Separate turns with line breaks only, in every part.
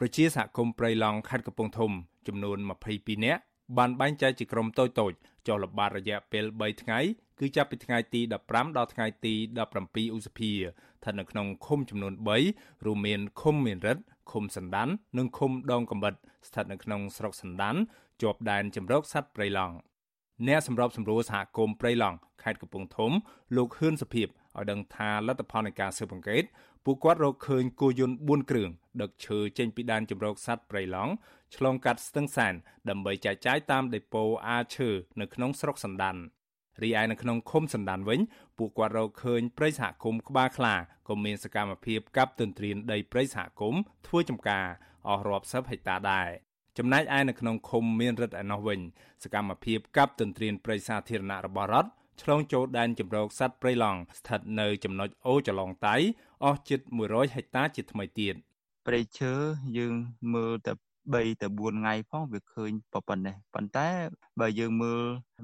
ប្រជាសហគមន៍ព្រៃឡង់ខេត្តកំពង់ធំចំនួន22នាក់បានបែងចែកជាក្រុមតូចៗចុះល្បាតរយៈពេល3ថ្ងៃគឺចាប់ពីថ្ងៃទី15ដល់ថ្ងៃទី17ឧសភាស្ថិតនៅក្នុងឃុំចំនួន3រួមមានឃុំមានរិទ្ធឃុំសណ្ដាននិងឃុំដងកំបិតស្ថិតនៅក្នុងស្រុកសណ្ដានជាប់ដែនជម្រកសត្វព្រៃឡង់អ្នកសម្របសម្រួលសហគមន៍ព្រៃឡង់ខេត្តកំពង់ធំលោកហ៊ឿនសុភីប ឲ្យដឹងថាលទ្ធផលនៃការស៊ើបអង្កេតពួកគាត់រកឃើញគោយន្ត4គ្រឿងដឹកឈើចេញពីដែនជម្រកសត្វព្រៃឡង់ឆ្លងកាត់ស្ទឹងសែនដើម្បីចែកចាយតាមដេប៉ូអាឈើនៅក្នុងស្រុកសណ្ដានរីឯនៅក្នុងឃុំសណ្ដានវិញពួកគាត់រកឃើញព្រៃសហគមន៍ក្បាលខ្លាក៏មានសកម្មភាពកាប់ទន្ទ្រានដីព្រៃសហគមន៍ធ្វើចំការអស់រាប់សិបហិកតាដែរចំណែកឯនៅក្នុងឃុំមានរិទ្ធឯណោះវិញសកម្មភាពកាប់ទន្ទ្រានព្រៃសាធារណៈរបស់រដ្ឋ ឆ្លងចូលដែនជម្រកសត្វព្រៃឡង់ស្ថិតនៅចំណុចអូចឡងតៃអស់ជិត100ហិកតាជាថ្មីទៀត
ព្រៃឈើយើងមើលតែ 3ទៅ4ថ្ងៃផងវាឃើញប៉ុណ្ណេះប៉ុន្តែបើយើងមើល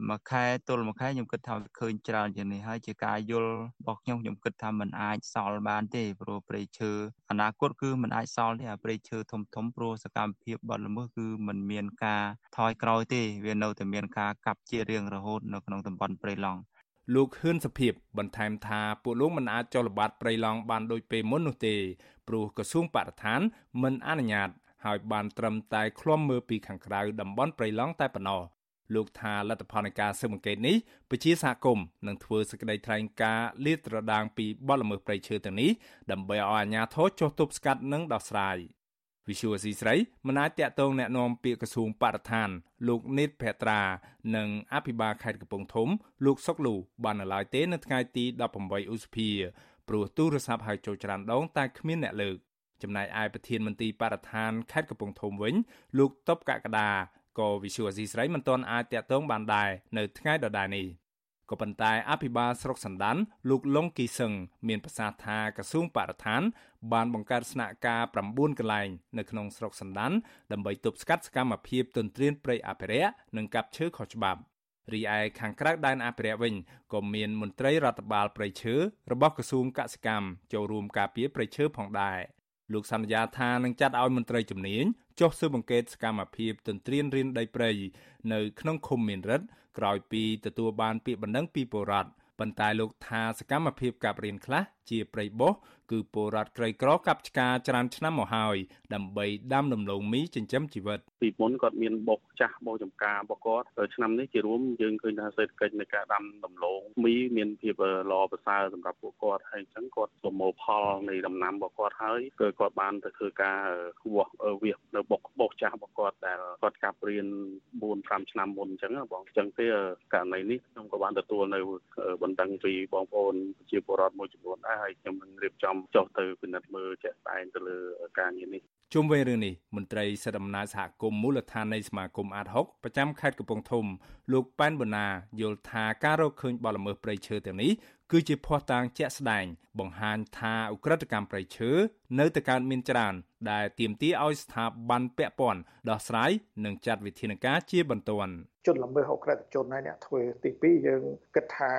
មួយខែទល់មួយខែខ្ញុំគិតថាឃើញច្រើនជាងនេះហើយជាការយល់របស់ខ្ញុំខ្ញុំគិតថាมันអាចសល់បានទេព្រោះព្រៃឈើអនាគតគឺมันអាចសល់ទេអាព្រៃឈើធំធំព្រោះសកម្មភាពបាត់ល្មើសគឺมันមានការថយក្រោយទេវានៅតែមានការកាប់ជារៀងរហូតនៅក្នុងតំបន់ព្រៃឡង់
លោកហ៊ឿនសភៀបបន្ថែមថាពួកលោកមិនអាចចុះល្បាតព្រៃឡង់បានដូចពេលមុននោះទេព្រោះក្រសួងបរិស្ថានមិនអនុញ្ញាត ហើយបានត្រឹមតែឃ្លាំមើលពីខាងក្រៅតំបន់ព្រៃឡង់តែប៉ុណ្ណោះលោកថាលទ្ធផលនៃការស៊ើបអង្កេតនេះពជាសហគមន៍នឹងធ្វើសេចក្តីថ្លែងការណ៍លាតត្រដាងពីបទល្មើសព្រៃឈើទាំងនេះដើម្បីឲ្យអាជ្ញាធរចុះទប់ស្កាត់និងដោះស្រាយវិសុវស៊ីស្រីមិនអាចតាក់ទងแนะនាំពាក្យក្រសួងបរិស្ថាន លោកនេតភត្រានិងអភិបាលខេត្តកំពង់ធំ លោកសុកលូបាននៅឡើយទេនៅថ្ងៃទី18ឧសភាព្រោះទូរស័ព្ទហៅចូលច្រើនដងតែគ្មានអ្នកលើក ចំណែកឯប្រធានមន្ទីរបរិស្ថានខេត្តកំពង់ធំវិញ លោកតបកកដាក៏វិសុវអាស៊ីស្រីមិនទាន់អាចតាក់ទងបានដែរនៅថ្ងៃដដែលនេះក៏ប៉ុន្តែអភិបាលស្រុកសណ្ដានលោកលងគីសឹងមានប្រសាសន៍ថាក្រសួងបរិស្ថាន បានបង្កើតស្នាក់ការ9កន្លែងនៅក្នុងស្រុកសណ្ដានដើម្បីទប់ស្កាត់សកម្មភាពទន្ទ្រានព្រៃអភិរក្សនិងកាប់ឈើខុសច្បាប់រីឯខាងក្រៅដែនអភិរក្សវិញក៏មានមន្ត្រីរដ្ឋបាលព្រៃឈើរបស់ក្រសួងកសិកម្មចូលរួមការពារព្រៃឈើផងដែរ លោកសន្យាថានឹងចាត់ឲ្យមន្ត្រីជំនាញចុះស៊ើបអង្កេតសកម្មភាពទន្ទ្រានរានដីព្រៃនៅក្នុងឃុំមានរិទ្ធក្រោយពីទទួលបានពាក្យបណ្ដឹងពីពលរដ្ឋប៉ុន្តែលោកថាសកម្មភាពកាប់រៀនខ្លះជាព្រៃបោះគឺពលរដ្ឋក្រីក្រកាប់ឆ្ការច្រើនឆ្នាំមកហើយដើម្បីដាំដំឡូងមីចិញ្ចឹមជីវិត
ពីមុនគាត់មានបុកចាស់បោចំការរបស់គាត់ឆ្នាំនេះជារួមយើងឃើញថាសេដ្ឋកិច្ចនៃការដាំដំឡូងមីមានភាពល្អប្រសើរសម្រាប់ពួកគាត់ហើយអញ្ចឹងគាត់ប្រមូលផលនៃដំណាំរបស់គាត់ហើយគឺគាត់បានទៅធ្វើការវាស់វាសនៅបុកបោចាស់របស់គាត់ដែលគាត់កាប់រៀន4 5ឆ្នាំមុនអញ្ចឹងបងអញ្ចឹងទេករណីនេះខ្ញុំក៏បានទទួលនៅបណ្ដឹងពីបងប្អូនជាពលរដ្ឋមួយចំនួនដែរហើយខ្ញុំនឹងរៀបចំចុះទៅពិនិត្យមើលជាក់ស្ដែងទៅលើការងារនេះ
ជុំវិញរឿងនេះមន្ត្រីសិទ្ធិអំណាចសហគមន៍មូលដ្ឋាននៃសមាគមអាត6ប្រចាំខេត្តកំពង់ធំលោកប៉ែនបូណាយល់ថាការរកឃើញបទល្មើសព្រៃឈើទាំងនេះគឺជាភ័ស្តុតាងជាក់ស្ដែងបង្ហាញថាអ ுக ្រិតកម្មព្រៃឈើនៅតែកើតមានច្រើន ដែលទាមទារឲ្យស្ថាប័នពាក់ព័ន្ធដោះស្រាយនិងចាត់វិធានការជាបន្ទាន់
ជនល្មើសអ ுக ្រិតជនហើយអ្នកធ្វើទី2យើងគិតថា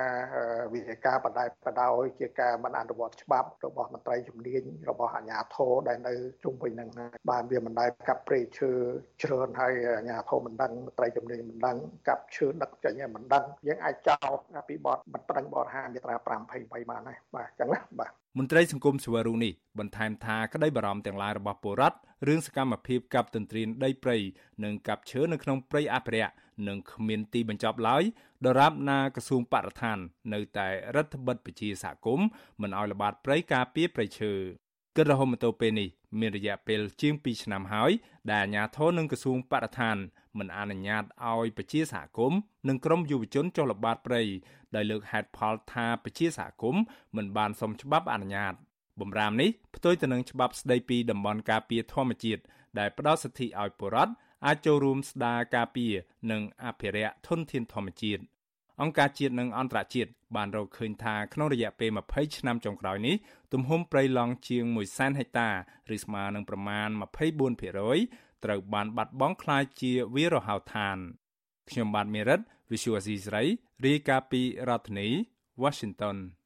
វិធានការបដិបដោយជាការមិនអនុវត្តច្បាប់របស់មន្ត្រីជំនាញរបស់អាជ្ញាធរដែលនៅជុំវិញនឹងបានវាមិនដែលកាប់ព្រៃឈើច្រើនហើយអាជ្ញាធរមិនដឹងមន្ត្រីជំនាញមិនដឹងកាប់ឈើដឹកចេញមិនដឹងយើងអាចចោទពីបទមិនប្រឹងបរិហាមាត្រា523បានដែរបាទអញ្ចឹងណាបាទ
មន្ត្រីសង្គមសវរុនេះបន្ថែមថាក្តីបារម្ភទាំងឡាយរបស់ពលរដ្ឋរឿងសកម្មភាពកាប់ទន្ទ្រានដីព្រៃនិងកាប់ឈើនៅក្នុងព្រៃអភិរក្សនឹងគ្មានទីបញ្ចប់ឡើយដរាបណាក្រសួងបរិស្ថាន នៅតែរដ្ឋបិទពជាសហគមន៍មិនឲ្យល្បាតព្រៃការពារព្រៃឈើគិតរហូតមកទល់ពេលនេះ មានរយៈពេលជាង2ឆ្នាំហើយដែលអាជ្ញាធរនិងក្រសួងបរិស្ថានមិនអនុញ្ញាតឲ្យប្រជាសហគមន៍និងក្រុមយុវជនចុះល្បាតព្រៃដោយលើកហេតុផលថាប្រជាសហគមន៍មិនបានសុំច្បាប់អនុញ្ញាតបំរាមនេះផ្ទុយទៅនឹងច្បាប់ស្តីពីតំបន់ការពារធម្មជាតិដែលផ្ដល់សិទ្ធិឲ្យពលរដ្ឋអាចចូលរួមស្ដារការពារនិងអភិរក្សធនធានធម្មជាតិ អង្គការជាតិនិងអន្តរជាតិបានរកឃើញថាក្នុងរយៈពេល20ឆ្នាំចុងក្រោយនេះទំហំព្រៃឡង់ជាង100,000ហិកតាឬស្មើនឹងប្រមាណ24%ត្រូវបានបាត់បង់ក្លាយជាវាលរហោឋានខ្ញុំបាទមេរិត Visual Asia រាយការណ៍ពីរដ្ឋធានី Washington